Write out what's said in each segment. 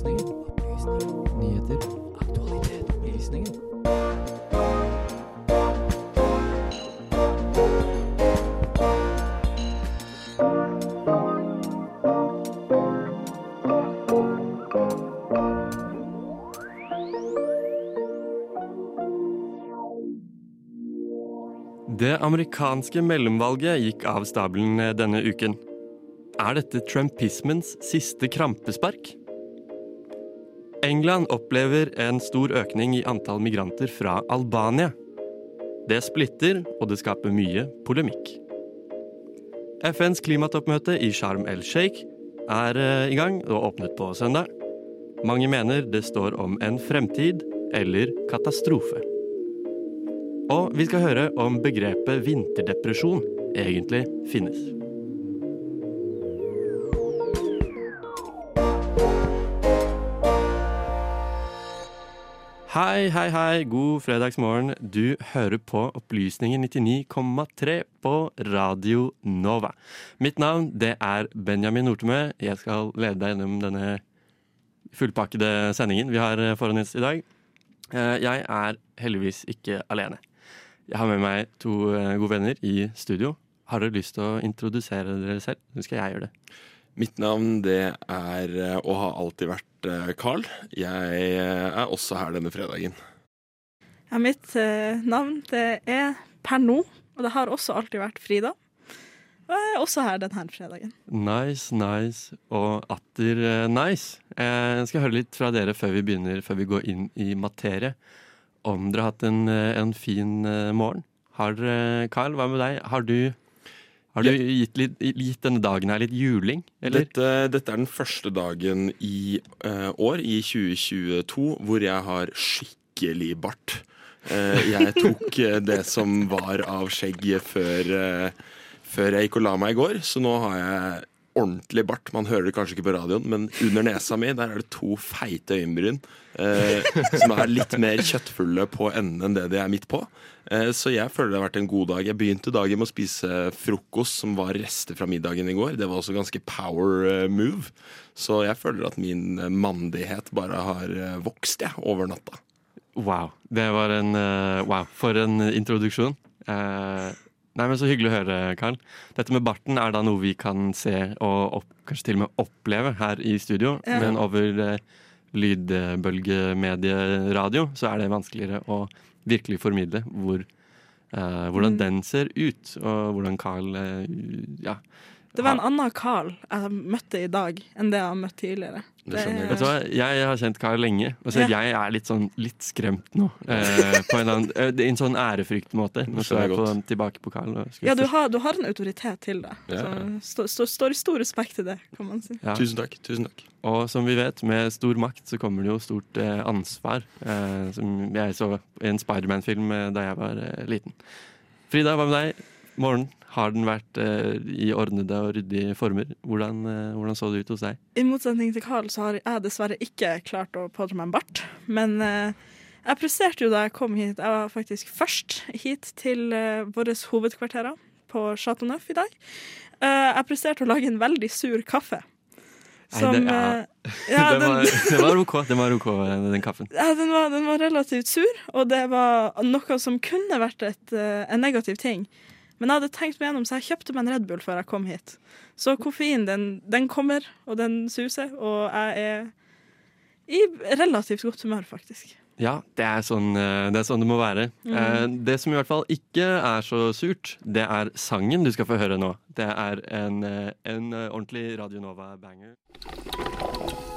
Opplysningen. Nyheter. Aktualitet. Opplysninger. Det amerikanske mellomvalget gikk av stabelen denne uken. Er dette trumpismens siste krampespark? England opplever en stor økning i antall migranter fra Albania. Det splitter, og det skaper mye polemikk. FNs klimatoppmøte i Sharm el-Sheikh er eh, i gang og åpnet på søndag. Mange mener det står om en fremtid eller katastrofe. Og vi skal høre om begrepet vinterdepresjon egentlig finnes. Hei, hei, hei. God fredagsmorgen. Du hører på Opplysningen 99,3 på Radio Nova. Mitt navn det er Benjamin Nortemø. Jeg skal lede deg gjennom denne fullpakkede sendingen vi har foran oss i dag. Eh, Jeg er heldigvis ikke alene. Jeg har med meg to eh, gode venner i studio. Har dere lyst til å introdusere dere selv? Nå skal jeg gjøre det. Mitt navn det er, eh, og har alltid vært, eh, Carl. Jeg eh, er også her denne fredagen. Ja, mitt navn det er per nå, og det har også alltid vært Frida. Og jeg er også her denne fredagen. Nice, nice og atter nice. Eh, Jeg skal høre litt fra dere før vi begynner, før vi går inn i materie. Om dere har hatt en, en fin morgen. Har Carl, hva med deg? Har du, har du gitt, litt, gitt denne dagen her litt juling, eller? Dette, dette er den første dagen i uh, år, i 2022, hvor jeg har skikkelig bart. Uh, jeg tok uh, det som var av skjegg før, før jeg gikk og la meg i går, så nå har jeg ordentlig bart. Man hører det kanskje ikke på radioen, men under nesa mi der er det to feite øyenbryn. Eh, som er litt mer kjøttfulle på enden enn det de er midt på. Eh, så jeg føler det har vært en god dag. Jeg begynte dagen med å spise frokost som var rester fra middagen i går. Det var også ganske power eh, move. Så jeg føler at min eh, mandighet bare har eh, vokst jeg, over natta. Wow. Det var en uh, Wow, for en introduksjon. Eh, nei, men Så hyggelig å høre, Karl. Dette med barten er da noe vi kan se og opp, kanskje til og med oppleve her i studio. Ja. Men over eh, lydbølgemedieradio så er det vanskeligere å virkelig formidle hvor, eh, hvordan Mm. den ser ut, og hvordan Carl eh, ja, Det var en annen Carl jeg møtte i dag enn det jeg har møtt tidligere. Det skjønner jeg Vet du hva, Jeg har kjent Carl lenge, og så Ja. jeg er litt sånn litt skremt nå. Eh, på en, annen, eh, en sånn ærefryktmåte. Nå står jeg på, tilbake på Carl. Ja, du har, du har en autoritet til det. Ja, Så stå, stå, står i stor respekt til det, kan man si. ja. Tusen takk. tusen takk Og som vi vet, med stor makt så kommer det jo stort eh, ansvar. Eh, som jeg så i en Spiderman-film eh, da jeg var eh, liten. Frida, hva med deg? Morgen, har den vært eh, i ordnede og ryddige former? Hvordan, eh, hvordan så det ut hos deg? I motsetning til Carl så har jeg dessverre ikke klart å pådra meg en bart. Men eh, jeg presterte jo da jeg kom hit. Jeg var faktisk først hit til uh, våre hovedkvarterer på Chateau Neuf i dag. Eh, jeg presterte å lage en veldig sur kaffe. Nei, det- ja. eh, ja, den, den, var, den, var OK, den, var OK eh, den kaffen. ja, den, var, den var relativt sur, og det var noe som kunne vært et, eh, en negativ ting. Men jeg hadde tenkt meg gjennom, så jeg kjøpte meg en Red Bull før jeg kom hit. Så koffein, den, den kommer, og den suser, og jeg er i relativt godt humør, faktisk. Ja, det er sånn eh, det, er sånn det må være. Mm. Eh, Det som i hvert fall ikke er så surt, det er sangen du skal få høre nå. Det er en, eh, en ordentlig Radio Nova-banger.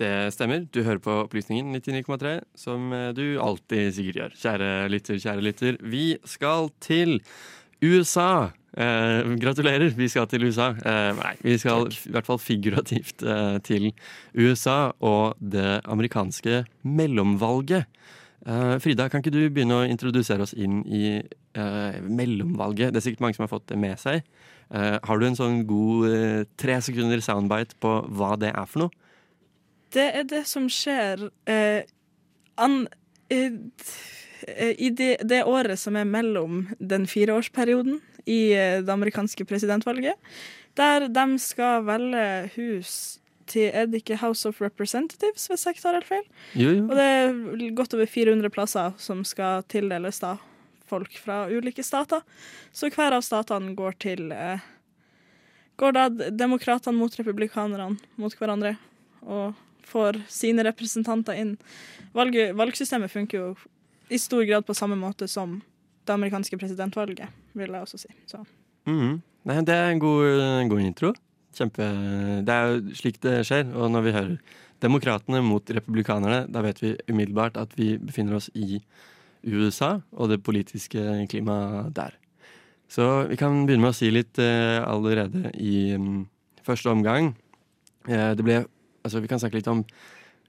Det stemmer. Du hører på Opplysningen 99,3, som eh, du alltid sikkert gjør. Kjære lytter, kjære lytter. Vi skal til USA. Eh, gratulerer, vi skal til USA. Eh, nei, vi skal i hvert fall figurativt eh, til USA og det amerikanske mellomvalget. Eh, Frida, kan ikke du begynne å introdusere oss inn i eh, mellomvalget? Det er sikkert mange som har fått det med seg. Eh, har du en sånn god tre sekunder soundbite på hva det er for noe? Det er det som skjer eh, an, eh, i det, det året som er mellom den fireårsperioden i eh, det amerikanske presidentvalget, der de skal velge hus til Er det ikke House of Representatives, hvis jeg ikke tar helt feil? Jo, jo. Og det er godt over 400 plasser som skal tildeles da folk fra ulike stater. Så hver av statene går til eh, Går da demokratene mot republikanerne mot hverandre og får sine representanter inn. Valget, valgsystemet funker jo i stor grad på samme måte som det amerikanske presidentvalget, vil jeg også si. Mhm. Nei, det er en god, en god intro. Kjempe Det er jo slik det skjer. Og når vi hører demokratene mot republikanerne, da vet vi umiddelbart at vi befinner oss i USA og det politiske klimaet der. Så vi kan begynne med å si litt eh, allerede i mm, første omgang. Eh, det ble Altså, vi kan snakke litt om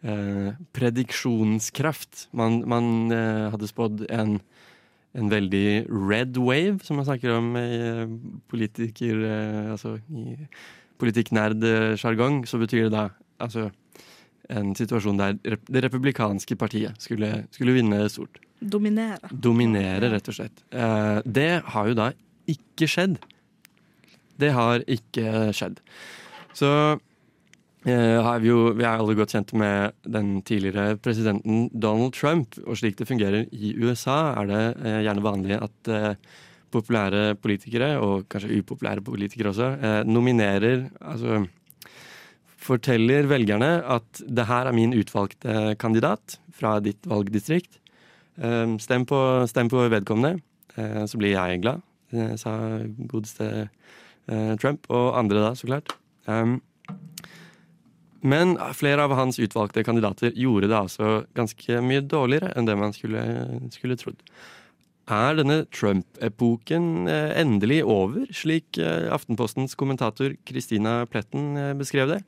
eh, prediksjonskraft. Man, man eh, hadde spådd en en veldig red wave, som man snakker om i eh, politiker... eh, Altså i politikknerd-sjargong, så betyr det da altså en situasjon der det republikanske partiet skulle, skulle vinne stort. Dominere. Dominere, rett og slett. Eh, det har jo da ikke skjedd. Det har ikke skjedd. Så har vi jo Vi er alle godt kjent med den tidligere presidenten Donald Trump. Og slik det fungerer i USA, er det eh, gjerne vanlig at eh, populære politikere, og kanskje upopulære politikere også, eh, nominerer Altså forteller velgerne at det her er min utvalgte kandidat fra ditt valgdistrikt. Eh, Stem på, stem på vedkommende, eh, så blir jeg glad, eh, sa godeste eh, Trump. Og andre da, så klart. Men flere av hans utvalgte kandidater gjorde det altså ganske mye dårligere enn det man skulle, skulle trodd. Er denne Trump-epoken eh, endelig over, slik eh, Aftenpostens kommentator Christina Pletten eh, beskrev det?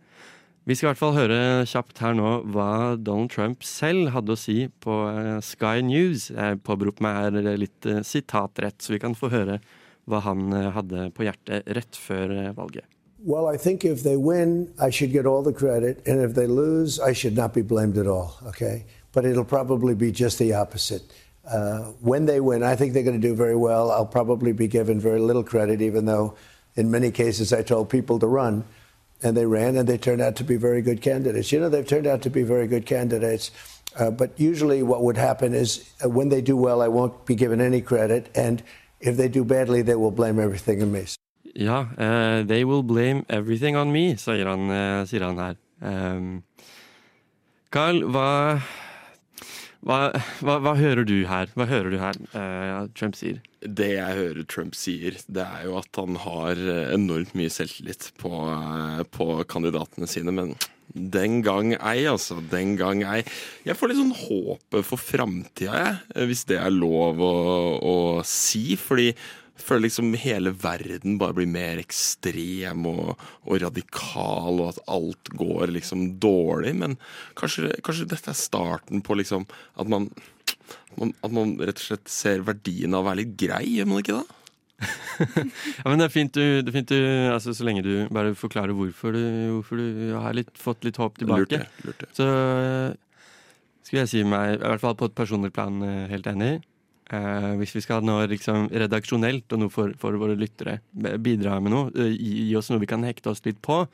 Vi skal i hvert fall høre kjapt her nå hva Donald Trump selv hadde å si på Sky News. Jeg påberoper meg her litt sitatrett, så vi kan få høre hva han hadde på hjertet rett før valget. Well, I think if they win, I should get all the credit, and if they lose, I should not be blamed at all, okay? But it'll probably be just the opposite. Uh, when they win, I think they're going to do very well. I'll probably be given very little credit, even though in many cases I told people to run, and they ran, and they turned out to be very good candidates. You know, they've turned out to be very good candidates. Uh, but usually, what would happen is uh, when they do well, I won't be given any credit, and if they do badly, they will blame everything on me. Ja, Uh, they will blame everything on me, sier han, uh, sier han her. Um, Carl, hva, hva, hva, hva hører du her? Hva hører du her uh, Trump sier? Det jeg hører Trump sier, det er jo at han har enormt mye selvtillit på, på kandidatene sine. Men den gang ei, altså. Den gang ei. Jeg får litt sånn håpet for framtida, jeg. Hvis det er lov å, å si. Fordi føler liksom hele verden bare blir mer ekstrem og, og radikal, og at alt går liksom dårlig. Men kanskje, kanskje dette er starten på liksom at man, man At man rett og slett ser verdien av å være litt grei, gjør man ikke det? Ja, men det er fint, du, det er fint du, altså, så lenge du bare forklarer hvorfor du, hvorfor du har litt, fått litt håp Lurt tilbake. det. Lurt det. Så eh, skulle jeg si meg, i hvert fall på et personlig plan, eh, helt enig. Eh, hvis vi skal nå liksom redaksjonelt og noe for, for våre lyttere bidra med noe, eh, gi, oss noe vi kan hekte oss litt på,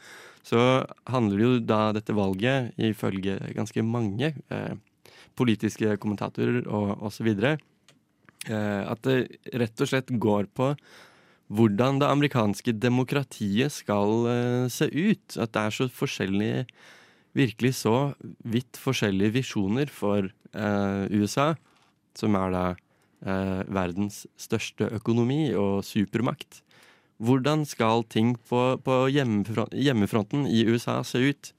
så handler jo da dette valget, ifølge ganske mange eh, politiske kommentatorer og osv., eh, at det rett og slett går på hvordan det amerikanske demokratiet skal se ut. At det er så forskjellige virkelig så vidt forskjellige visjoner for USA, som er da verdens største økonomi og supermakt. Hvordan skal ting på, på hjemmefronten, hjemmefronten i USA se ut?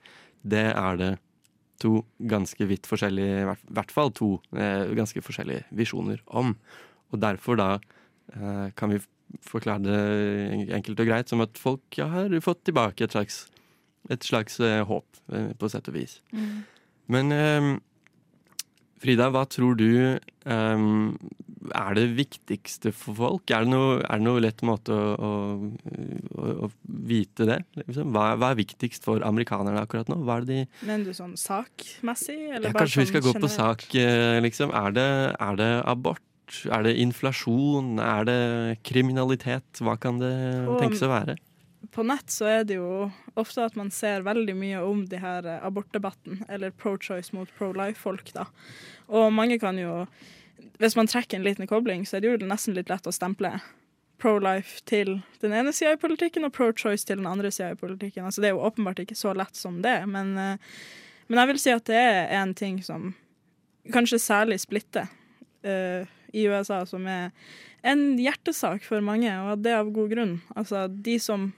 Det er det to ganske vidt forskjellige, i hvert- fall to eh, ganske forskjellige visjoner om. Og derfor da eh, kan vi forklare det enkelt og greit som at folk har fått tilbake et slags et slags eh, håp, eh, på sett og vis. Men eh, Frida, hva tror du er det viktigste for folk? Er det noe, er det noe lett måte å, å, å, vite det? Liksom? Hva, hva er viktigst for amerikanerne akkurat nå? Hva er det de Mener du sånn sakmessig? Eller ja, Kanskje vi skal sånn gå på sak, eh, liksom. Er det, er det abort? Er det inflasjon? Er det kriminalitet? Hva kan det tenkes å være? På nett så er det jo ofte at man ser veldig mye om de her eh, abortdebatten, eller pro-choice mot pro-life-folk, da. Og mange kan jo Hvis man trekker en liten kobling, så er det jo nesten litt lett å stemple pro-life til den ene sida i politikken, og pro-choice til den andre sida i politikken. Altså, det er jo åpenbart ikke så lett som det, men, eh, men jeg vil si at det er en ting som kanskje særlig splitter uh, i USA, som er en hjertesak for mange, og det av god grunn. Altså, de som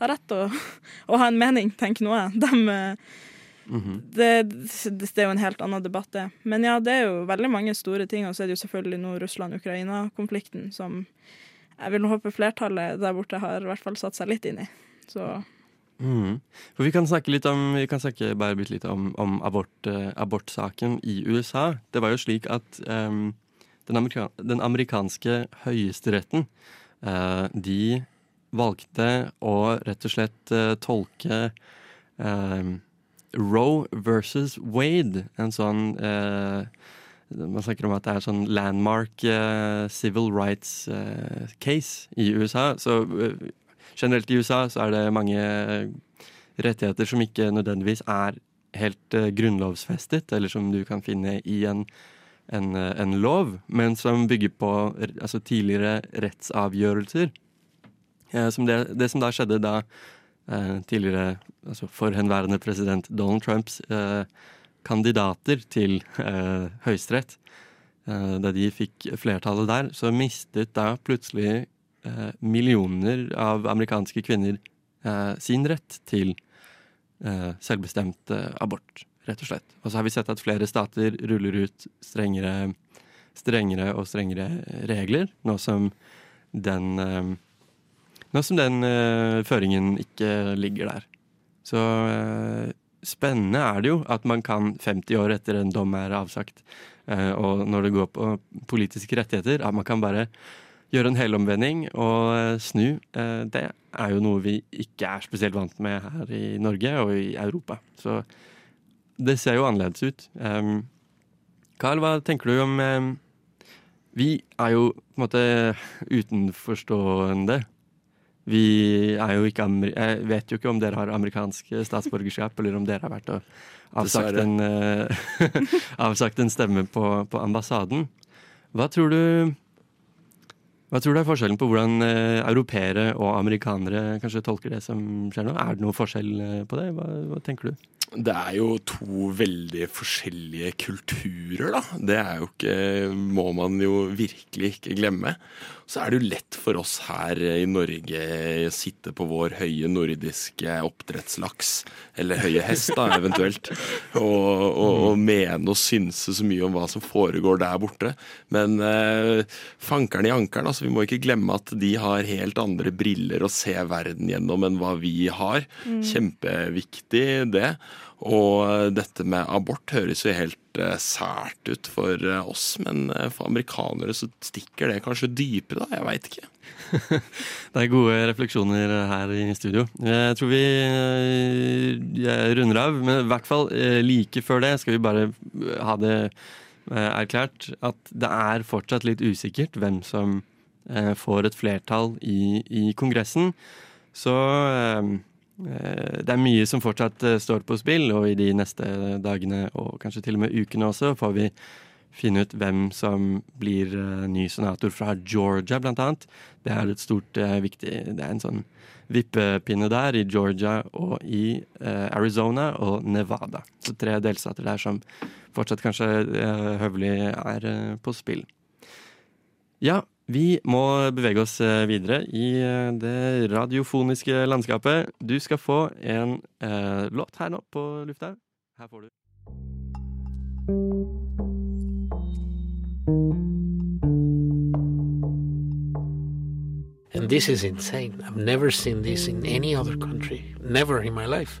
har rett til å, å ha en mening, tenker nå jeg. Dem, eh, Mhm. det, det, det er jo en helt annen debatt, det. Men ja, det er jo veldig mange store ting. Og så er det jo selvfølgelig nå Russland-Ukraina-konflikten som jeg vil håpe flertallet der borte har i hvert fall satt seg litt inn i. Så Mm. For vi kan snakke litt om, vi kan snakke bare bitte litt om, om abort, eh, abortsaken i USA. Det var jo slik at ehm, den, amerika den amerikanske høyesteretten eh, de valgte å rett og slett eh, tolke ehm, Roe versus Wade, en sånn eh, Man snakker om at det er sånn landmark eh, civil rights eh, case i USA. Så eh, generelt i USA så er det mange rettigheter som ikke nødvendigvis er helt grunnlovsfestet, eller som du kan finne i en, en, en lov, men som bygger på altså, tidligere rettsavgjørelser. Som det, det som da skjedde da tidligere altså forhenværende president Donald Trumps eh, kandidater til eh, Høyesterett, eh, da de fikk flertallet der, så mistet da plutselig eh, millioner av amerikanske kvinner eh, sin rett til eh, selvbestemt eh, abort, rett og slett. Og så har vi sett at flere stater ruller ut strengere, strengere og strengere regler, nå som den eh, Nå som den uh, føringen ikke ligger der. Så uh, spennende er det jo at man kan 50 år etter en dom er avsagt, uh, og når det går på politiske rettigheter, at man kan bare gjøre en helomvending og snu. Det er jo noe vi ikke er spesielt vant med her i Norge og i Europa. Så det ser jo annerledes ut. Um, Carl, hva tenker du om um, Vi er jo på en måte utenforstående. Vi er jo ikke Jeg vet jo ikke om dere har amerikansk statsborgerskap, eller om dere har vært og avsagt en, uh, avsagt en stemme på, på ambassaden. Hva tror du hva tror du er forskjellen på hvordan uh, europeere og amerikanere kanskje tolker det som skjer nå? Er det noe forskjell eh, på det? Hva, hva tenker du? Det er jo to veldig forskjellige kulturer, da. Det er jo ikke Må man jo virkelig ikke glemme. Så er det jo lett for oss her i Norge å sitte på vår høye nordiske oppdrettslaks, eller høye hest da, eventuelt, og, og, og mene og synse så mye om hva som foregår der borte. Men eh, fankeren i ankeren, altså vi må ikke glemme at de har helt andre briller å se verden gjennom enn hva vi har. Kjempeviktig det. Og dette med abort høres jo helt eh, sært ut for eh, oss, men eh, for amerikanere så stikker det kanskje dypere, da. Jeg veit ikke. Det er gode refleksjoner her i studio. Jeg tror vi jeg runder av, men i hvert fall eh, like før det skal vi bare ha det eh, erklært at det er fortsatt litt usikkert hvem som eh, får et flertall i, i Kongressen. Så eh, eh, det er mye som fortsatt eh, står på spill, og i de neste dagene og kanskje til og med ukene også får vi finne ut hvem som blir eh, ny senator fra Georgia, blant annet. Det er et stort, eh, viktig Det er en sånn vippepinne der i Georgia og i eh, Arizona og Nevada. Så tre delstater der som fortsatt kanskje eh, høvelig er eh, på spill. Ja, vi må bevege oss eh, videre i eh, det radiofoniske landskapet. Du skal få en eh, låt her nå på lufta. Her får du. And this is insane. I've never seen this in any other country. Never in my life.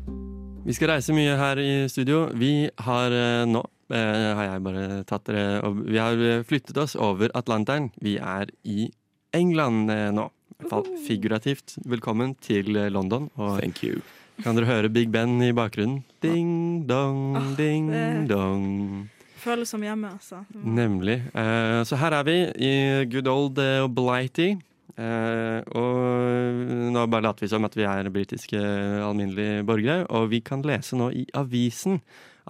Vi skal reise mye her i studio. Vi har eh, nå eh, har jeg bare tatt dere og Vi har eh, flyttet oss over Atlanteren. Vi er i England nå. I hvert fall figurativt. Velkommen til London. Og Thank you. kan dere høre Big Ben i bakgrunnen? Ding dong, Ah, ding dong. Føles som hjemme, altså. Nemlig. Eh, så her er vi i good old Blighty. Eh, og nå bare later vi som at vi er britiske alminnelige borgere, og vi kan lese nå i avisen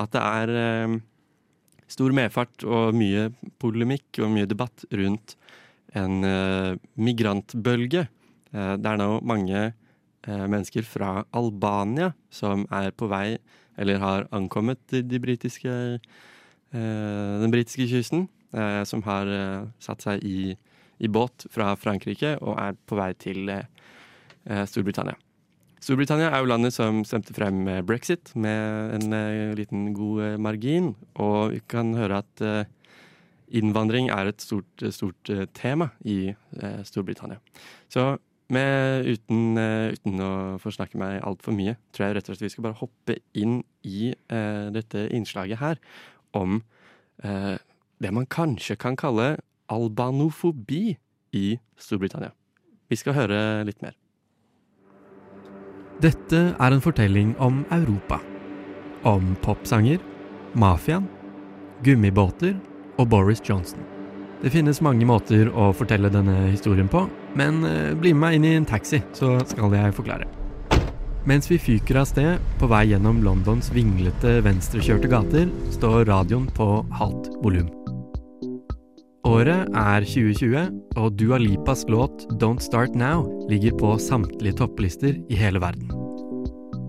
at det er eh, stor medfart og mye polemikk og mye debatt rundt en eh, migrantbølge. Det er nå mange mennesker fra Albania som er på vei, eller har ankommet de, de britiske den britiske kysten, som har satt seg i, i båt fra Frankrike og er på vei til eh, eh, Storbritannia. Storbritannia er jo landet som stemte frem brexit med en eh, liten god margin, og vi kan høre at innvandring er et stort, stort tema i Storbritannia. Så med, uten, uten å forsnakke meg altfor mye, tror jeg rett og slett vi skal bare hoppe inn i dette innslaget her om det man kanskje kan kalle albanofobi i Storbritannia. Vi skal høre litt mer. Dette er en fortelling om Europa. Om popsanger, mafiaen, gummibåter og Boris Johnson. Det finnes mange måter å fortelle denne historien på, men eh, bli med meg inn i en taxi, så skal jeg forklare. Mens vi fyker av sted på vei gjennom Londons vinglete venstrekjørte gater, står radioen på halvt volum. Året er 2020, og Dua Lipas låt Don't Start Now ligger på samtlige topplister i hele verden.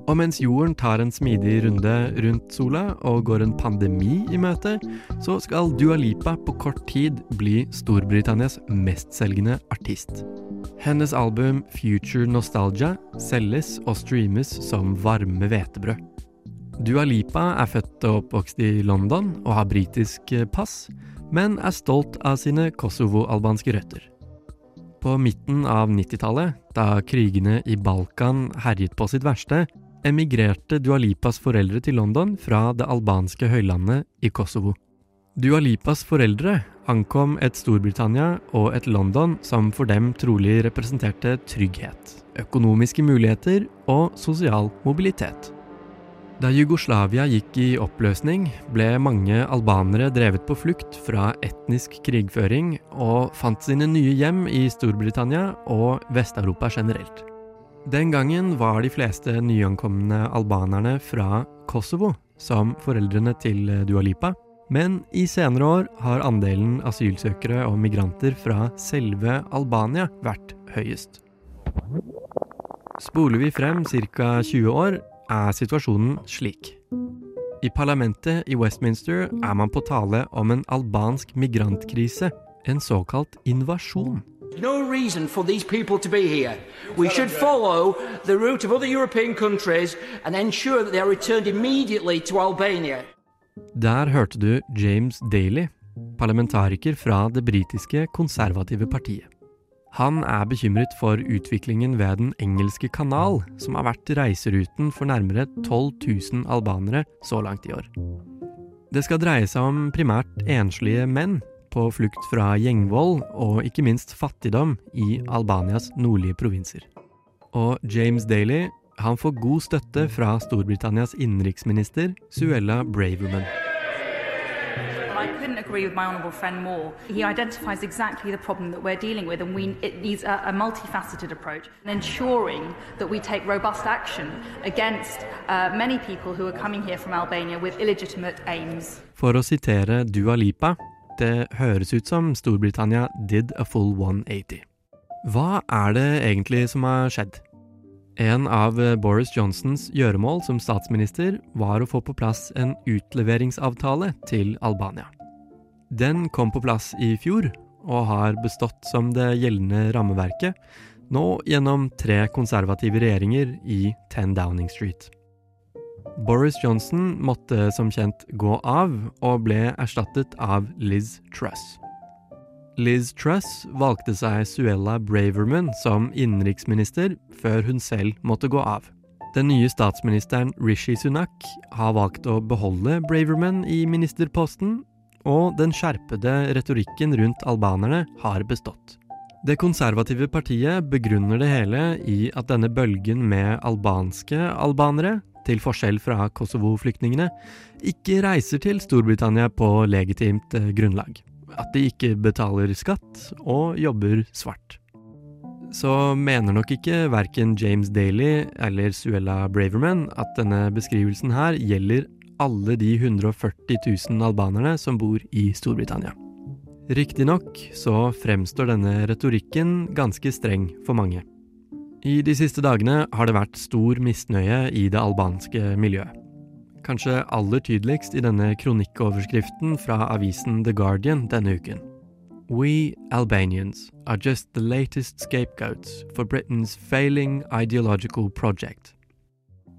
Og mens jorden tar en smidig runde rundt sola og går en pandemi i møte, så skal Dua Lipa på kort tid bli Storbritannias mestselgende artist. Hennes album Future Nostalgia selges og streames som varme hvetebrød. Dua Lipa er født og oppvokst i London og har britisk pass, men er stolt av sine kosovo-albanske røtter. På midten av 90-tallet, da krigene i Balkan herjet på sitt verste, emigrerte Dua Lipas foreldre til London fra det albanske høylandet i Kosovo. Dua Lipas foreldre ankom et Storbritannia og et London som for dem trolig representerte trygghet, økonomiske muligheter og sosial mobilitet. Da Jugoslavia gikk i oppløsning, ble mange albanere drevet på flukt fra etnisk krigføring og fant sine nye hjem i Storbritannia og Vest-Europa generelt. Den gangen var de fleste nyankomne albanerne fra Kosovo, som foreldrene til Dua Lipa, men i senere år har andelen asylsøkere og migranter fra selve Albania vært høyest. Spoler vi frem ca. 20 år, er situasjonen slik. I parlamentet i Westminster er man på tale om en albansk migrantkrise, en såkalt invasjon. No reason for these people to be here. We should follow the route of other European countries and ensure that they are returned immediately to Albania. Der hørte du James Daly, parlamentariker fra det britiske konservative partiet. Han er bekymret for utviklingen ved Den engelske kanal, som har vært reiseruten for nærmere 12 000 albanere så langt i år. Det skal dreie seg om primært enslige menn på flukt fra gjengvold og ikke minst fattigdom i Albanias nordlige provinser. Og James Daly han får god støtte fra Storbritannias innenriksminister Suella Braverman. I couldn't agree with my honourable friend more. He identifies exactly the problem that we're dealing with, and we, it needs a, a multifaceted approach, and ensuring that we take robust action against uh, many people who are coming here from Albania with illegitimate aims. For å Dua Lipa, det høres ut som Storbritannia did a full 180. Hva er det egentlig som har skjedd? En av Boris Johnsons gjøremål som statsminister var å få på plass en utleveringsavtale til Albania. Den kom på plass i fjor, og har bestått som det gjeldende rammeverket, nå gjennom tre konservative regjeringer i 10 Downing Street. Boris Johnson måtte som kjent gå av, og ble erstattet av Liz Truss. Liz Truss valgte seg Suella Braverman som innenriksminister før hun selv måtte gå av. Den nye statsministeren Rishi Sunak har valgt å beholde Braverman i ministerposten, og den skjerpede retorikken rundt albanerne har bestått. Det konservative partiet begrunner det hele i at denne bølgen med albanske albanere, til forskjell fra Kosovo-flyktningene, ikke reiser til Storbritannia på legitimt eh, grunnlag. At de ikke betaler skatt og jobber svart. Så mener nok ikke verken James Daly eller Suella Braverman at denne beskrivelsen her gjelder alle de 140 000 albanerne som bor i Storbritannia. Riktignok så fremstår denne retorikken ganske streng for mange. I de siste dagene har det vært stor misnøye i det albanske miljøet. Kanskje aller tydeligst i denne kronikkoverskriften fra avisen The Guardian denne uken. We Albanians are just the latest scapegoats for Britain's failing ideological project.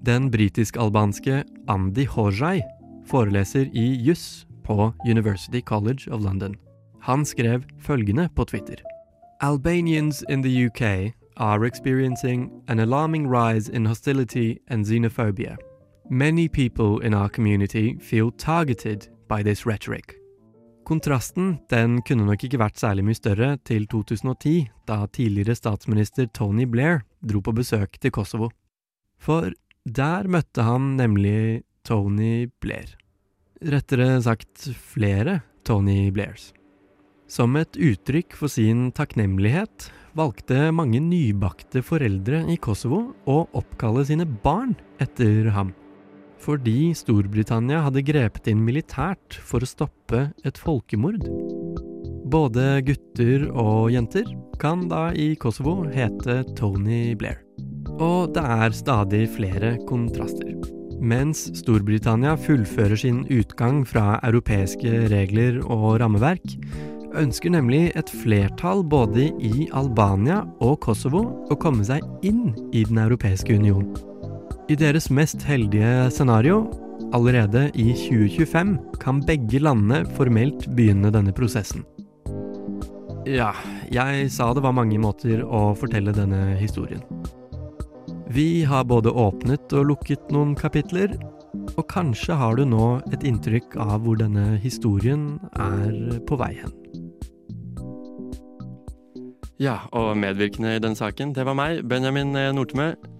Den britisk-albanske Andy Horzai foreleser i juss på University College of London. Han skrev følgende på Twitter. Albanians in the UK are experiencing an alarming rise in hostility and xenophobia. Many people in our community feel targeted by this rhetoric. Kontrasten den kunne nok ikke vært særlig mye større til 2010, da tidligere statsminister Tony Blair dro på besøk til Kosovo. For der møtte han nemlig Tony Blair. Rettere sagt flere Tony Blairs. Som et uttrykk for sin takknemlighet valgte mange nybakte foreldre i Kosovo å oppkalle sine barn etter ham. Fordi Storbritannia hadde grepet inn militært for å stoppe et folkemord. Både gutter og jenter kan da i Kosovo hete Tony Blair. Og det er stadig flere kontraster. Mens Storbritannia fullfører sin utgang fra europeiske regler og rammeverk, ønsker nemlig et flertall både i Albania og Kosovo å komme seg inn i Den europeiske union. I deres mest heldige scenario, allerede i 2025, kan begge landene formelt begynne denne prosessen. Ja, jeg sa det var mange måter å fortelle denne historien. Vi har både åpnet og lukket noen kapitler, og kanskje har du nå et inntrykk av hvor denne historien er på vei hen. Ja, og medvirkende i den saken, det var meg, Benjamin Nortemø.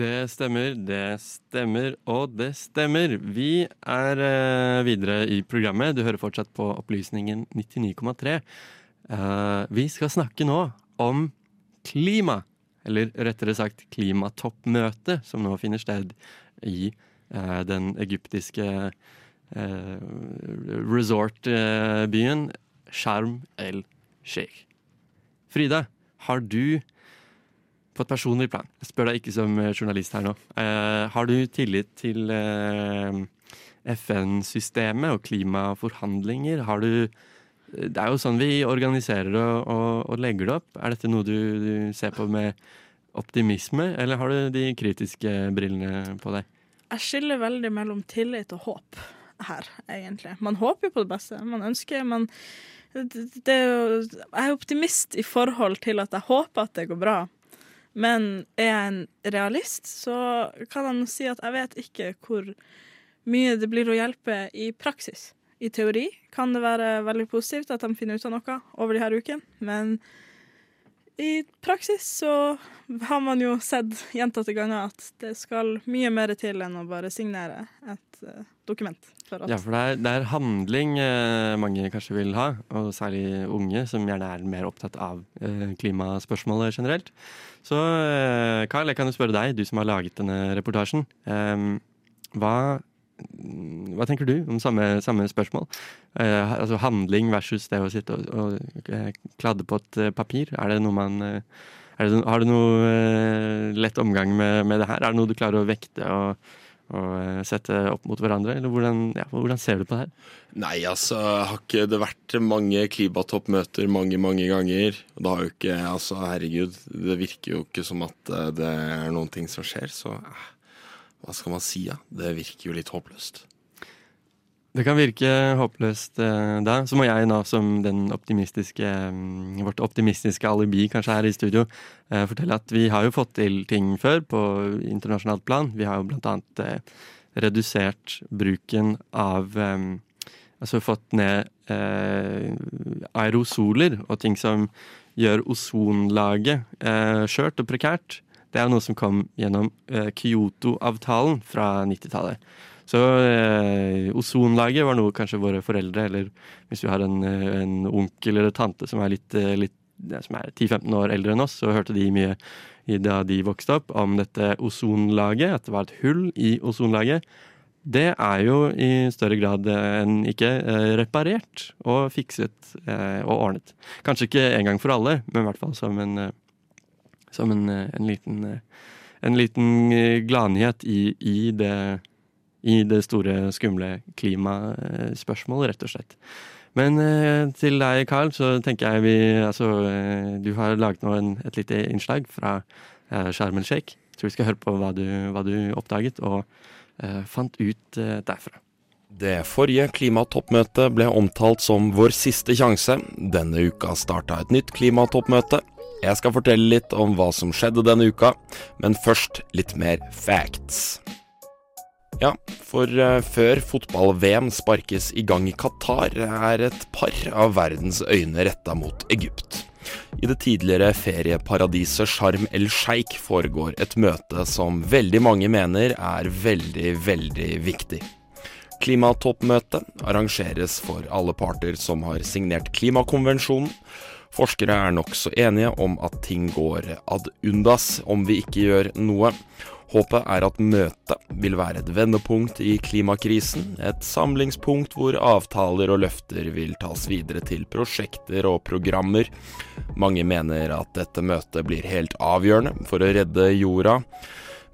Det stemmer, det stemmer, og det stemmer. Vi er uh, videre i programmet. Du hører fortsatt på Opplysningen 99,3. Uh, vi skal snakke nå om klima. Eller rettere sagt klimatoppmøtet, som nå finner sted i uh, den egyptiske eh, resortbyen Sharm el-Sheikh. Frida, har du på et personlig plan, jeg spør deg ikke som eh, journalist her nå, eh, har du tillit til eh, FN-systemet og klimaforhandlinger? Har du Det er jo sånn vi organiserer og, og, og legger det opp. Er dette noe du, du, ser på med optimisme, eller har du de kritiske brillene på deg? Jeg skiller veldig mellom tillit og håp her, egentlig. Man håper jo på det beste. Man ønsker man, det er jo, Jeg er optimist i forhold til at jeg håper at det går bra. Men er jeg en realist, så kan jeg si at jeg vet ikke hvor mye det blir å hjelpe i praksis. I teori kan det være veldig positivt at de finner ut av noe over de her ukene, men i praksis så har man jo sett gjentatte ganger at det skal mye mer til enn å bare signere et uh, dokument. For ja, for det er, det er handling uh, mange kanskje vil ha, og særlig unge, som gjerne er mer opptatt av uh, klimaspørsmålet generelt. Så Carl, jeg kan jo spørre deg, du som har laget denne reportasjen. hva hva tenker du om samme, samme spørsmål? Eh, altså Handling versus det å sitte og, og eh, kladde på et eh, papir. Er det noe man eh, det, Har du noe lett omgang med, med, det her? Er det noe du klarer å vekte og, og sette opp mot hverandre? Eller hvordan, ja, hvordan, ser du på det her? Nei, altså har ikke det vært mange klimatoppmøter mange, mange ganger? Det har jo ikke Altså, herregud, det virker jo ikke som at det er noen ting som skjer, så hva skal man si, ja? Det virker jo litt håpløst. Det kan virke håpløst eh, da. Så må jeg nå, som optimistiske, mm, vårt optimistiske alibi kanskje her i studio, eh, fortelle at vi har jo fått til ting før på internasjonalt plan. Vi har jo blant annet eh, redusert bruken av eh, Altså fått ned eh, aerosoler og ting som gjør ozonlaget eh, skjørt og prekært. Det er noe som kom gjennom Kyoto-avtalen fra 90-tallet. Så eh, ozonlaget var noe kanskje våre foreldre, eller hvis vi har en, eh, en onkel eller tante som er litt, eh, litt som er 10-15 år eldre enn oss, så hørte de mye da de vokste opp, om dette ozonlaget, at det var et hull i ozonlaget. Det er jo i større grad enn ikke reparert og fikset og ordnet. Kanskje ikke en gang for alle, men i hvert fall som en som en, eh, en liten, eh, en liten eh, gladnyhet i, i, det, i det store, skumle klimaspørsmålet, rett og slett. Men til deg, Carl, så tenker jeg vi Altså, du har laget nå en, et lite innslag fra uh, Sharm el Sheikh. Så vi skal høre på hva du, hva du oppdaget og uh, fant ut uh, derfra. Det forrige klimatoppmøtet ble omtalt som vår siste sjanse. Denne uka starta et nytt klimatoppmøte. Jeg skal fortelle litt om hva som skjedde denne uka, men først litt mer facts. Ja, for uh, før fotball-VM sparkes i gang i Qatar, er et par av verdens øyne retta mot Egypt. I det tidligere ferieparadiset Sharm el-Sheikh foregår et møte som veldig mange mener er veldig, veldig viktig. Klimatoppmøtet arrangeres for alle parter som har signert klimakonvensjonen, Forskere er nokså enige om at ting går ad undas om vi ikke gjør noe. Håpet er at møtet vil være et vendepunkt i klimakrisen, et samlingspunkt hvor avtaler og løfter vil tas videre til prosjekter og programmer. Mange mener at dette møtet blir helt avgjørende for å redde jorda,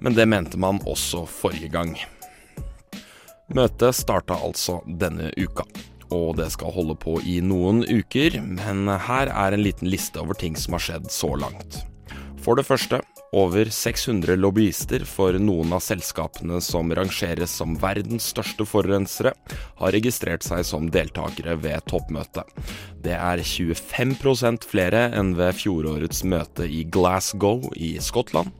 men det mente man også forrige gang. Møtet starta altså denne uka og det skal holde på i noen uker, men her er en liten liste over ting som har skjedd så langt. For det første, over 600 lobbyister for noen av selskapene som rangeres som verdens største forurensere, har registrert seg som deltakere ved toppmøtet. Det er 25% flere enn ved fjorårets møte i Glasgow i Skottland.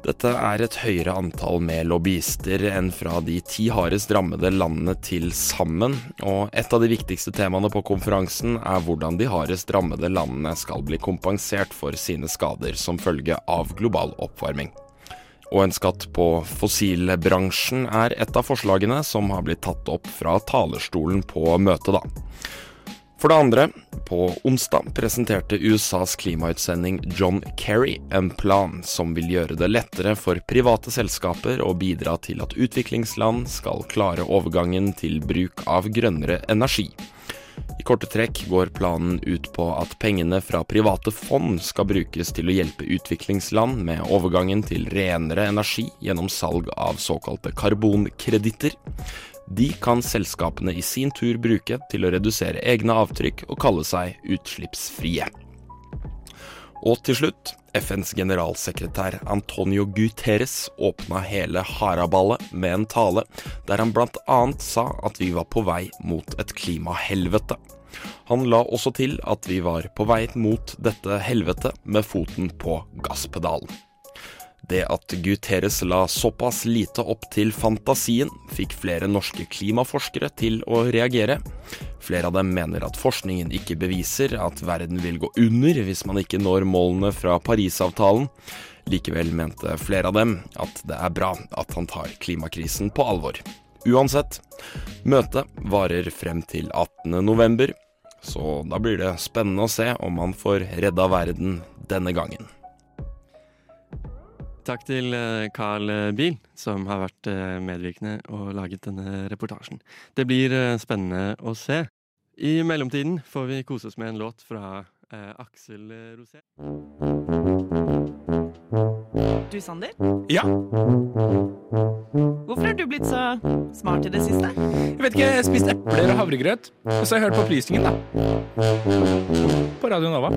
Dette er et høyere antall med lobbyister enn fra de ti hardest rammede landene til sammen, og et av de viktigste temaene på konferansen er hvordan de hardest rammede landene skal bli kompensert for sine skader som følge av global oppvarming. Og en skatt på fossilbransjen er et av forslagene som har blitt tatt opp fra talerstolen på møtet, da. For det andre, på onsdag presenterte USAs klimautsending John Kerry en plan som vil gjøre det lettere for private selskaper å bidra til at utviklingsland skal klare overgangen til bruk av grønnere energi. I korte trekk går planen ut på at pengene fra private fond skal brukes til å hjelpe utviklingsland med overgangen til renere energi gjennom salg av såkalte karbonkreditter. De kan selskapene i sin tur bruke til å redusere egne avtrykk og kalle seg utslippsfrie. Og til slutt, FNs generalsekretær Antonio Guterres åpna hele haraballet med en tale der han bl.a. sa at vi var på vei mot et klimahelvete. Han la også til at vi var på vei mot dette helvetet med foten på gasspedalen. Det at Guterres la såpass lite opp til fantasien, fikk flere norske klimaforskere til å reagere. Flere av dem mener at forskningen ikke beviser at verden vil gå under hvis man ikke når målene fra Parisavtalen. Likevel mente flere av dem at det er bra at han tar klimakrisen på alvor. Uansett, møtet varer frem til 18.11, så da blir det spennende å se om han får redda verden denne gangen. Takk til eh, Carl Biel, som har vært eh, medvirkende og laget denne reportasjen. Det blir eh, spennende å se. I mellomtiden får vi kose oss med en låt fra eh, Aksel Rosé. Du, Sander? Ja? Hvorfor har du blitt så smart i det siste? Jeg vet ikke, jeg har spist epler og havregrøt. Og så har jeg hørt på opplysningen, da. På Radio Nova.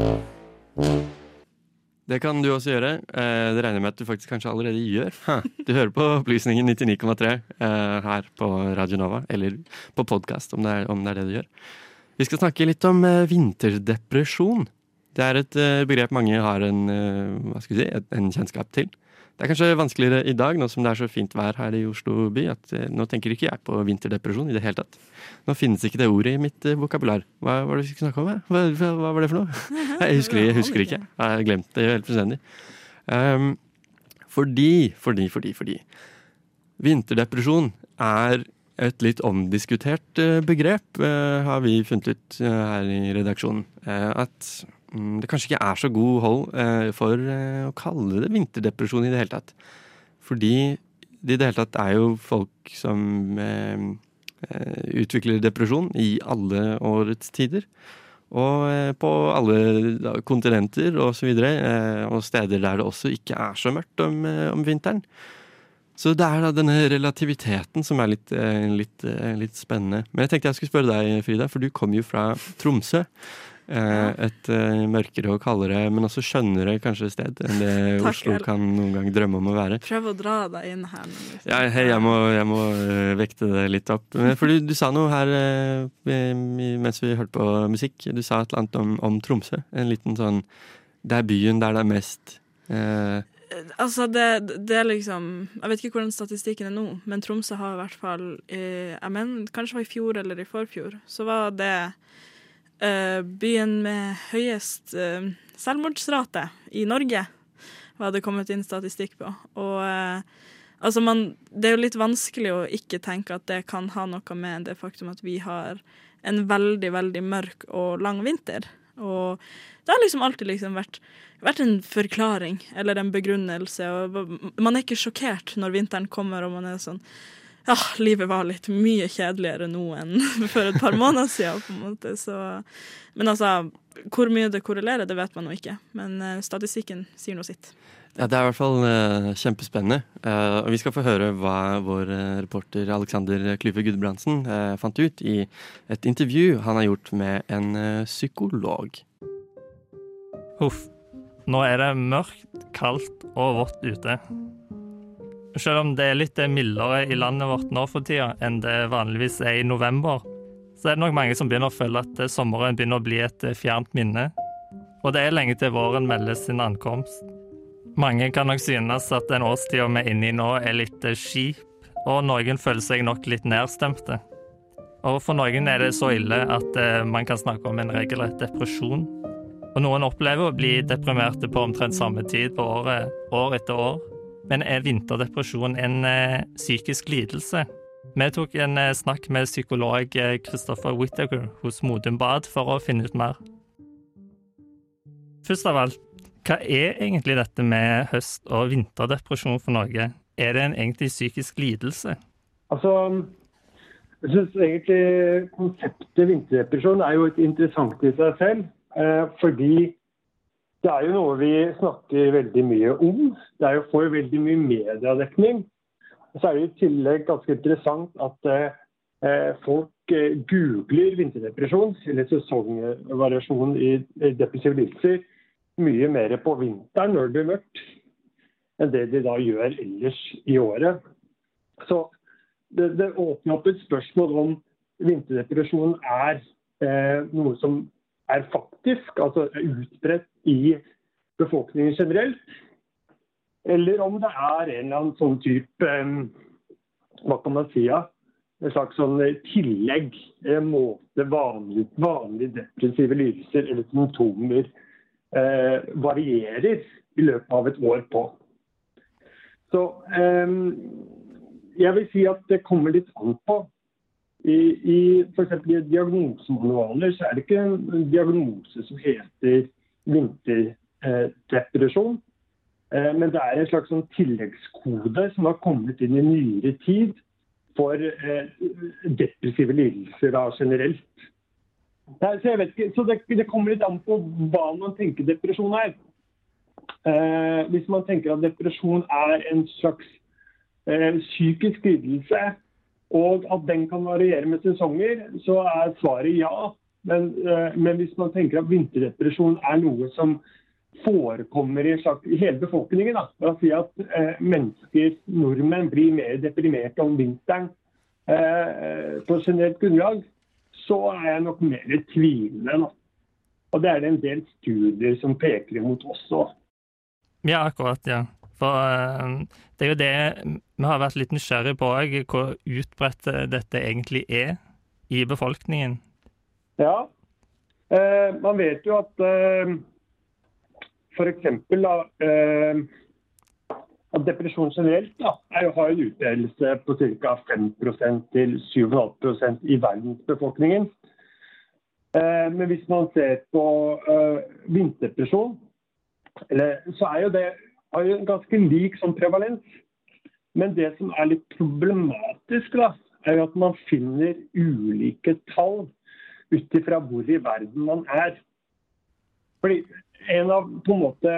Det kan du også gjøre. Eh, det regner jeg med at du faktisk kanskje allerede gjør. Du hører på Opplysningen 99,3 eh, her på Radio Nova, eller på podkast, om, om, det er det du gjør. Vi skal snakke litt om eh, vinterdepresjon. Det er et begrep mange har en, hva skal vi si, en kjennskap til. Det er kanskje vanskeligere i dag, nå som det er så fint vær her i Oslo by, at uh, nå tenker ikke jeg på vinterdepresjon i det hele tatt. Nå finnes ikke det ordet i mitt vokabular. Hva var det vi skulle snakke om? Hva, hva, hva, var det for noe? Jeg husker, jeg husker ikke. Jeg har glemt det helt fullstendig. Um, fordi, fordi, fordi, fordi. Vinterdepresjon er et litt omdiskutert begrep, har vi funnet ut her i redaksjonen. At det kanskje ikke er så god hold eh, for eh, å kalle det vinterdepresjon i det hele tatt. Fordi det i det hele tatt er jo folk som eh, utvikler depresjon i alle årets tider. Og på alle kontinenter og så videre, og steder der det også ikke er så mørkt om, om vinteren. Så det er da denne relativiteten som er litt, litt, litt, spennende. Men jeg tenkte jeg skulle spørre deg, Frida, for du kom jo fra Tromsø. Eh, et uh, mørkere og kaldere, men også skjønnere kanskje sted enn det Takk, Oslo kan noen gang drømme om å være. Prøv å dra deg inn her. Liksom. Ja, hei, jeg må, jeg må uh, vekte det litt opp. For du, du sa noe her mens vi hørte på musikk. Du sa et eller annet om, om Tromsø. En liten sånn Det er byen der det er mest Altså, det, det, er liksom Jeg vet ikke hvordan statistikken er nå, men Tromsø har i hvert fall Jeg mener, kanskje det var i fjor eller i forfjor, så var det byen med høyest uh, selvmordsrate i Norge, var det kommet inn statistikk på. Og uh, altså man, det er jo litt vanskelig å ikke tenke at det kan ha noe med det faktum at vi har en veldig, veldig mørk og lang vinter. Og det har liksom alltid liksom vært, vært, en forklaring eller en begrunnelse. Og man er ikke sjokkert når vinteren kommer og man er sånn ja, livet var litt mye kjedeligere nå enn for et par måneder siden. på en måte. Så, men altså, hvor mye det korrelerer, det vet man nå ikke. Men uh, statistikken sier noe sitt. Ja, Det er i hvert fall uh, kjempespennende. Uh, og Vi skal få høre hva vår reporter Alexander Klyve Gudbrandsen fant ut i et intervju han har gjort med en psykolog. Huff. Nå er det mørkt, kaldt og vått ute. Selv om det er litt mildere i landet vårt nå for tida enn det vanligvis er i november, så er det nok mange som begynner å føle at sommeren begynner å bli et fjernt minne. Og det er lenge til våren melder sin ankomst. Mange kan nok synes at den årstida vi er inne i nå er litt skip, og noen føler seg nok litt nedstemte. Og for noen er det så ille at eh, man kan snakke om en regelrett depresjon. Og noen opplever å bli deprimerte på omtrent samme tid på året, år etter år. Men er vinterdepresjon en eh, psykisk lidelse? Vi tok en eh, snakk med psykolog eh, Christopher Whittaker hos Modum Bad for å finne ut mer. Først av alt, hva er egentlig dette med høst- og vinterdepresjon for Norge? Er det en egentlig psykisk lidelse? Altså, jeg syns egentlig konseptet vinterdepresjon er jo et interessant i seg selv. Fordi det er jo noe vi snakker veldig mye om. Det er jo for veldig mye mediedekning. Så er det i tillegg ganske interessant at eh, folk eh, googler vinterdepresjon, eller sesongvariasjon i depressive lidelser, mye mer på vinteren når det blir mørkt, enn det de da gjør ellers i året. Så det, det åpner opp et spørsmål om vinterdepresjon er eh, noe som er faktisk, altså utbredt i befolkningen generelt, Eller om det er en eller annen sånn type eh, Hva kan man si? Ja? En slags sånn eh, tillegg. En måte vanlig, vanlige depressive lidelser eller symptomer eh, varierer i løpet av et år på. Så eh, jeg vil si at det kommer litt an på. I, i f.eks. diagnosemanualer så er det ikke en diagnose som heter vinterdepresjon. Eh, men det er en slags sånn tilleggskode som har kommet inn i nyere tid for eh, depressive lidelser da, generelt. Nei, så ikke, så det, det, kommer litt an på hva man tenker depresjon er. Eh, hvis man tenker at depresjon er en slags eh, psykisk lidelse, og at den kan variere med sesonger, så er svaret ja. Men, eh, men hvis man tenker at vinterdepresjon er noe som forekommer i, slags, i hele befolkningen. Da. La oss si at eh, mennesker, nordmenn, blir mer deprimerte om vinteren eh, på generelt grunnlag, så er jeg nok mer tvilende. Da. Og det er det en del studier som peker imot også. Ja, akkurat. ja. For det er jo det vi har vært litt nysgjerrige på òg, hvor utbredt dette egentlig er i befolkningen. Ja, Eh, man vet jo at eh, f.eks. Eh, at depresjon generelt da, er, har en utdelelse på ca. 5% til 7,5% i verdensbefolkningen. Eh, men hvis man ser på eh, vinterdepresjon, så er jo det har jo en ganske lik sånn prevalens. Men det som er litt problematisk, da, er jo at man finner ulike tall ut ifra hvor i verden man er. Fordi en av på en måte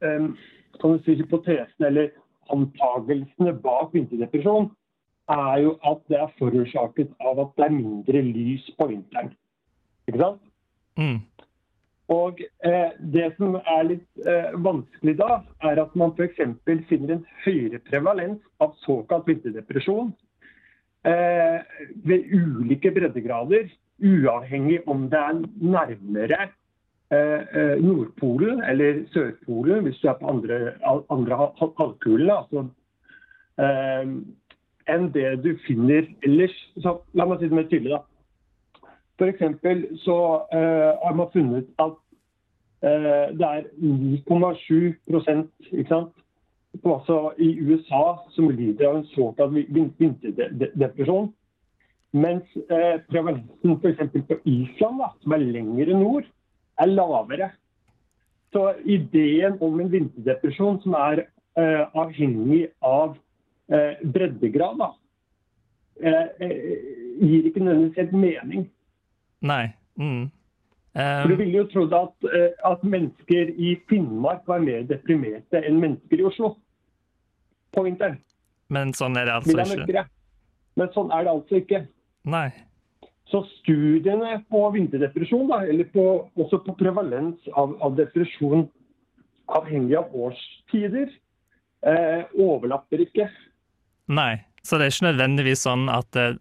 kan du si, hypotesene eller antagelsene bak vinterdepresjon er jo at det er forårsaket av at det er mindre lys på vinteren. Ikke sant? Mm. Og eh, Det som er litt eh, vanskelig da, er at man f.eks. finner en høyere prevalens av såkalt vinterdepresjon eh, ved ulike breddegrader, uavhengig om det er nærmere Eh, eh, Nordpolen eller Sørpolen, hvis du er på andre, andre halvkulen, altså, eh, enn det du finner ellers. Så, la meg si det mer tydelig. da. eksempel så eh, har man funnet at eh, det er 9,7 ikke sant? Altså i USA som lider av en såkalt vinterdepresjon. Mens eh, prevalensen f.eks. på Island, da, som er lengre nord, er lavere. Så ideen om en vinterdepresjon som er eh, avhengig av eh, breddegrad, da, uh, gir ikke nødvendigvis helt mening. Nei. Mm. For Du ville jo trodd at, at, mennesker i Finnmark var mer deprimerte enn mennesker i Oslo på vinteren. Men sånn er det altså ikke? Men sånn er det altså ikke. Nei. Så studiene på vinterdepresjon, da, eller på, også på prevalens av, av, depresjon avhengig av årstider, eh, overlapper ikke. Nei, så det er ikke nødvendigvis sånn at eh,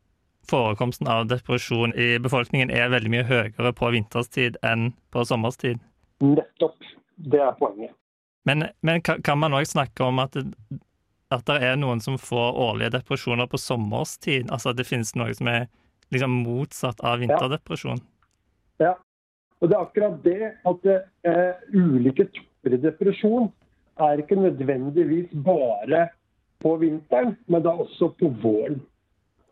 forekomsten av depresjon i befolkningen er veldig mye høyere på vinterstid enn på sommerstid? Nettopp. Det er poenget. Men, men kan man òg snakke om at at det er noen som får årlige depresjoner på sommerstid? Altså at det finnes noe som er liksom motsatt av vinterdepresjon. Ja. ja. Og det er akkurat det at det, eh, ulike typer depresjon er ikke nødvendigvis bare på vinteren, men da også på våren.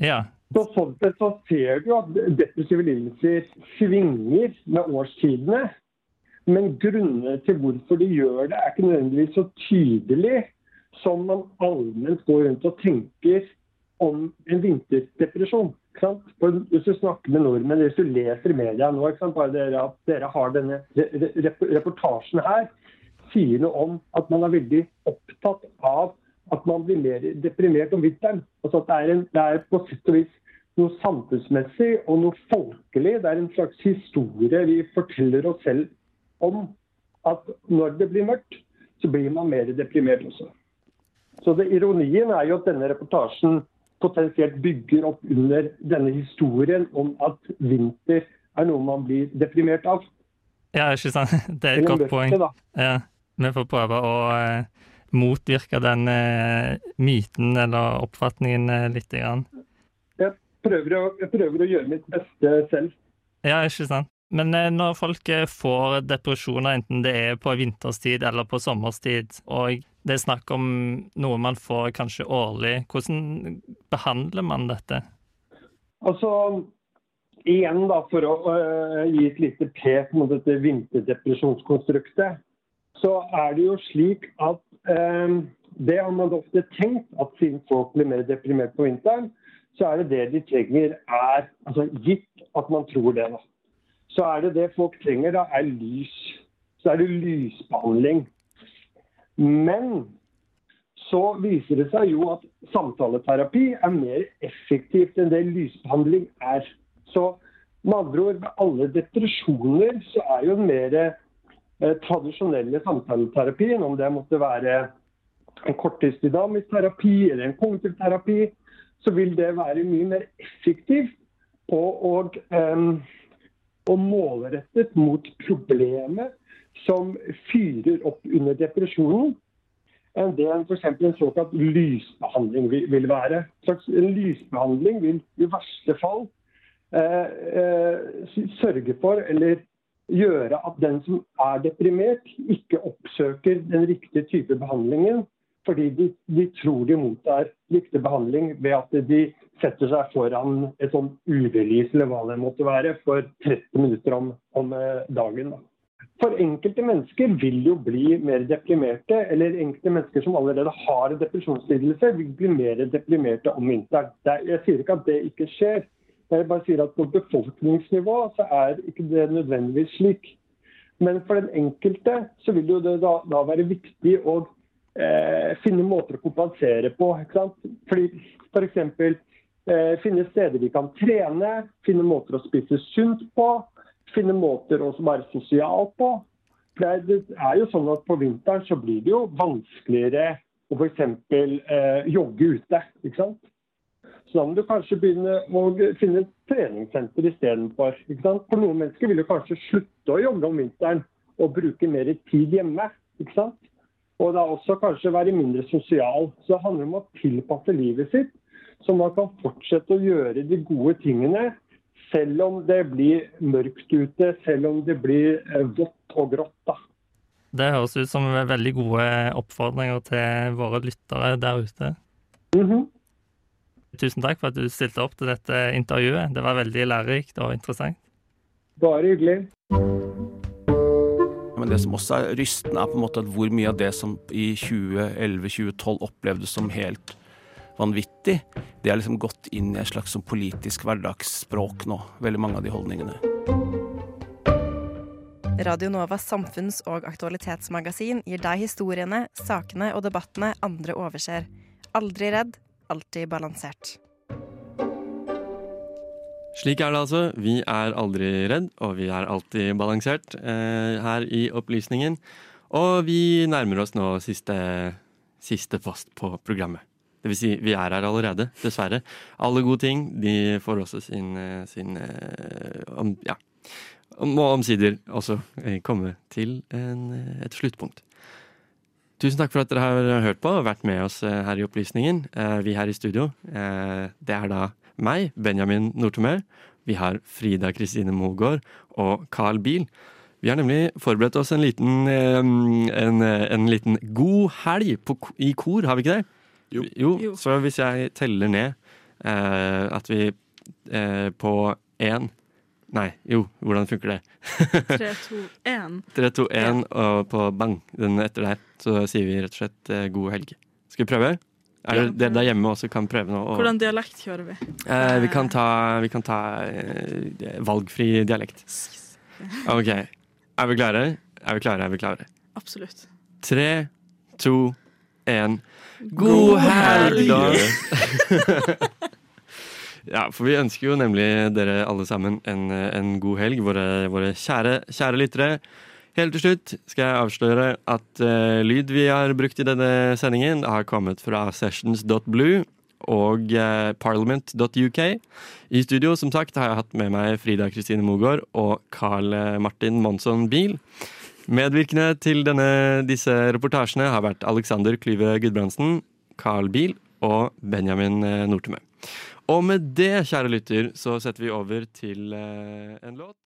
Ja. Så sånn sett så ser du at depressive lidelser svinger med årstidene. Men grunnene til hvorfor de gjør det, er ikke nødvendigvis så tydelig som man allment går rundt og tenker om en vinterdepresjon. Hvis du snakker med nordmenn, hvis du leser media nå, bare dere, at dere har denne reportasjen her, sier noe om at man er veldig opptatt av at man blir mer deprimert om vinteren. Altså det er, en, det er på sett og vis noe samfunnsmessig og noe folkelig. Det er en slags historie vi forteller oss selv om at når det blir mørkt, så blir man mer deprimert også. Så det, Ironien er jo at denne reportasjen potensielt bygger opp under denne historien om at vinter er noe man blir deprimert av. Ja, ikke sant. Det er et godt poeng. Ja, vi får prøve å uh, motvirke den eh, myten eller oppfatningen eh, litt. grann. Jeg prøver, å, jeg prøver å gjøre mitt beste selv. Ja, ikke sant. Men eh, når folk eh, får depresjoner, enten det er på vinterstid eller på sommerstid, og det er snakk om noe man får kanskje årlig, hvordan behandler man dette? Altså, igjen da, for å uh, gi et lite pek mot dette vinterdepresjonskonstruktet, så er det jo slik at uh, det har man ofte tenkt at siden folk blir mer deprimert på vinteren, så er det det de trenger er altså Gitt at man tror det, da. Så er det det folk trenger, da, er lys. Så er det lysbehandling. Men så viser det seg jo at samtaleterapi er mer effektivt enn det lysbehandling er. Så med andre ord, med alle depresjoner så er jo den mer eh, tradisjonelle samtaleterapien, om det måtte være en korttidsdynamisk terapi eller en kognitiv terapi, så vil det være mye mer effektivt på å, eh, og målrettet mot problemet som fyrer opp under depresjonen, enn det en, for en såkalt lysbehandling vil, være. En lysbehandling vil i verste fall eh, eh, sørge for, eller gjøre at den som er deprimert, ikke oppsøker den riktige type behandlingen fordi de, de tror de mottar riktig behandling ved at de setter seg foran et sånn UV-lys eller hva det måtte være, for 30 minutter om, om eh, dagen. Da. For enkelte mennesker vil jo bli mer deprimerte, eller enkelte mennesker som allerede har depresjonslidelse, vil bli mer deprimerte om vinteren. Er, jeg sier ikke at det ikke skjer, jeg bare sier at på befolkningsnivå så er ikke det nødvendigvis slik. Men for den enkelte så vil jo det da, da være viktig å eh, finne måter å kompensere på. ikke sant? Fordi F.eks. Eh, finne steder de kan trene, finne måter å spise sunt på, finne måter å være sosial på. Det er, jo sånn at På vinteren så blir det jo vanskeligere å f.eks. Eh, jogge ute. ikke sant? Så da må du kanskje begynne å finne et treningssenter istedenfor. For noen mennesker vil jo kanskje slutte å jogge om vinteren og bruke mer tid hjemme. ikke sant? Og da også kanskje være mindre sosial. Så det handler om å tilpasse livet sitt, så man kan fortsette å gjøre de gode tingene selv om det blir mørkt ute, selv om det blir eh, vått og grått. da. Det høres ut som veldig gode oppfordringer til våre lyttere der ute. Mm -hmm. Tusen takk for at du stilte opp til dette intervjuet. Det var veldig lærerikt og interessant. Bare hyggelig. Men det som også er rystende, er på en måte at hvor mye av det som i 2011-2012 opplevdes som helt vanvittig, det er liksom gått inn i et slags sånn politisk hverdagsspråk nå. Veldig mange av de holdningene. Radio Novas samfunns- og aktualitetsmagasin gir deg historiene, sakene og debattene andre overser. Aldri redd, alltid balansert. Slik er det altså. Vi er aldri redd, og vi er alltid balansert eh, her i Opplysningen. Og vi nærmer oss nå siste, siste post på programmet. Det vil si, vi er her allerede, dessverre. Alle gode ting de får også sin, sin om, Ja. Må omsider også eh, komme til en, et sluttpunkt. Tusen takk for at dere har hørt på og vært med oss eh, her i Opplysningen. Eh, vi her i studio, det er da meg, Benjamin Nortomø. Vi har Frida Kristine Mogård og Carl Biel. Vi har nemlig forberedt oss en liten, en, en liten god helg på, i kor, har vi ikke det? Jo. jo. Så hvis jeg teller ned eh, at vi eh, på én Nei, jo, hvordan funker det? 3, 2, 1. 3, 2, 1, og på bang, den etter der, så sier vi rett og slett eh, god helg. Skal vi prøve? Er det dere der hjemme også kan prøve nå? Og, Hvordan dialekt kjører vi? Eh, vi kan ta, vi kan ta eh, valgfri dialekt. OK. Er vi klare? Er vi klare? Er vi klare? Absolutt. Tre, to, én. God helg, da! ja, for vi ønsker jo nemlig dere alle sammen en, en god helg, våre, våre kjære, kjære lyttere. Helt til slutt skal jeg avsløre at uh, lyd vi har brukt i denne sendingen, har kommet fra sessions.blue og uh, parliament.uk. I studio som sagt har jeg hatt med meg Frida Kristine Mogård og Carl Martin Monsson Biel. Medvirkende til denne, disse reportasjene har vært Alexander Klyve Gudbrandsen, Carl Biel og Benjamin eh, Nortemø. Og med det, kjære lytter, så setter vi over til eh, en låt.